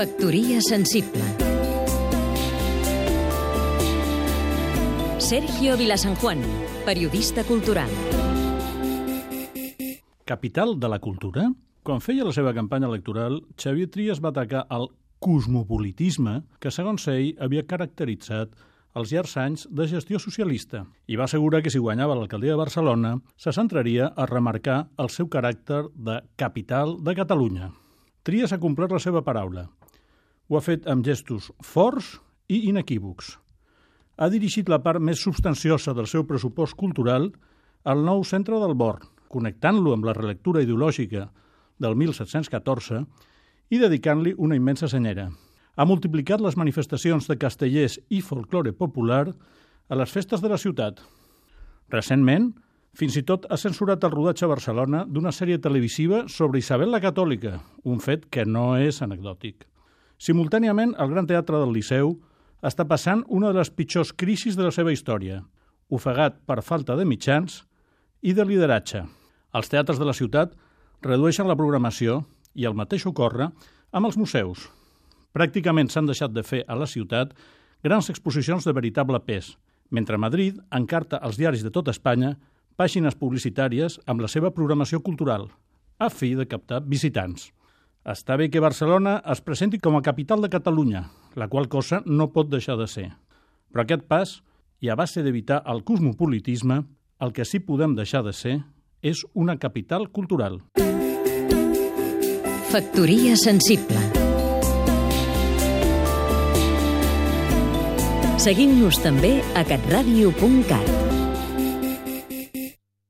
Factoria sensible Sergio Vilasanjuan, periodista cultural Capital de la cultura? Quan feia la seva campanya electoral, Xavier Trias va atacar el cosmopolitisme que, segons ell, havia caracteritzat els llargs anys de gestió socialista i va assegurar que si guanyava l'alcaldia de Barcelona se centraria a remarcar el seu caràcter de capital de Catalunya. Trias ha complert la seva paraula. Ho ha fet amb gestos forts i inequívocs. Ha dirigit la part més substanciosa del seu pressupost cultural al nou centre del Born, connectant-lo amb la relectura ideològica del 1714 i dedicant-li una immensa senyera ha multiplicat les manifestacions de castellers i folklore popular a les festes de la ciutat. Recentment, fins i tot ha censurat el rodatge a Barcelona d'una sèrie televisiva sobre Isabel la Catòlica, un fet que no és anecdòtic. Simultàniament, el Gran Teatre del Liceu està passant una de les pitjors crisis de la seva història, ofegat per falta de mitjans i de lideratge. Els teatres de la ciutat redueixen la programació i el mateix ocorre amb els museus, Pràcticament s'han deixat de fer a la ciutat grans exposicions de veritable pes, mentre Madrid encarta als diaris de tota Espanya pàgines publicitàries amb la seva programació cultural, a fi de captar visitants. Està bé que Barcelona es presenti com a capital de Catalunya, la qual cosa no pot deixar de ser. Però aquest pas, i a base d'evitar el cosmopolitisme, el que sí podem deixar de ser és una capital cultural. Factoria sensible Seguim-nos també a catradio.cat.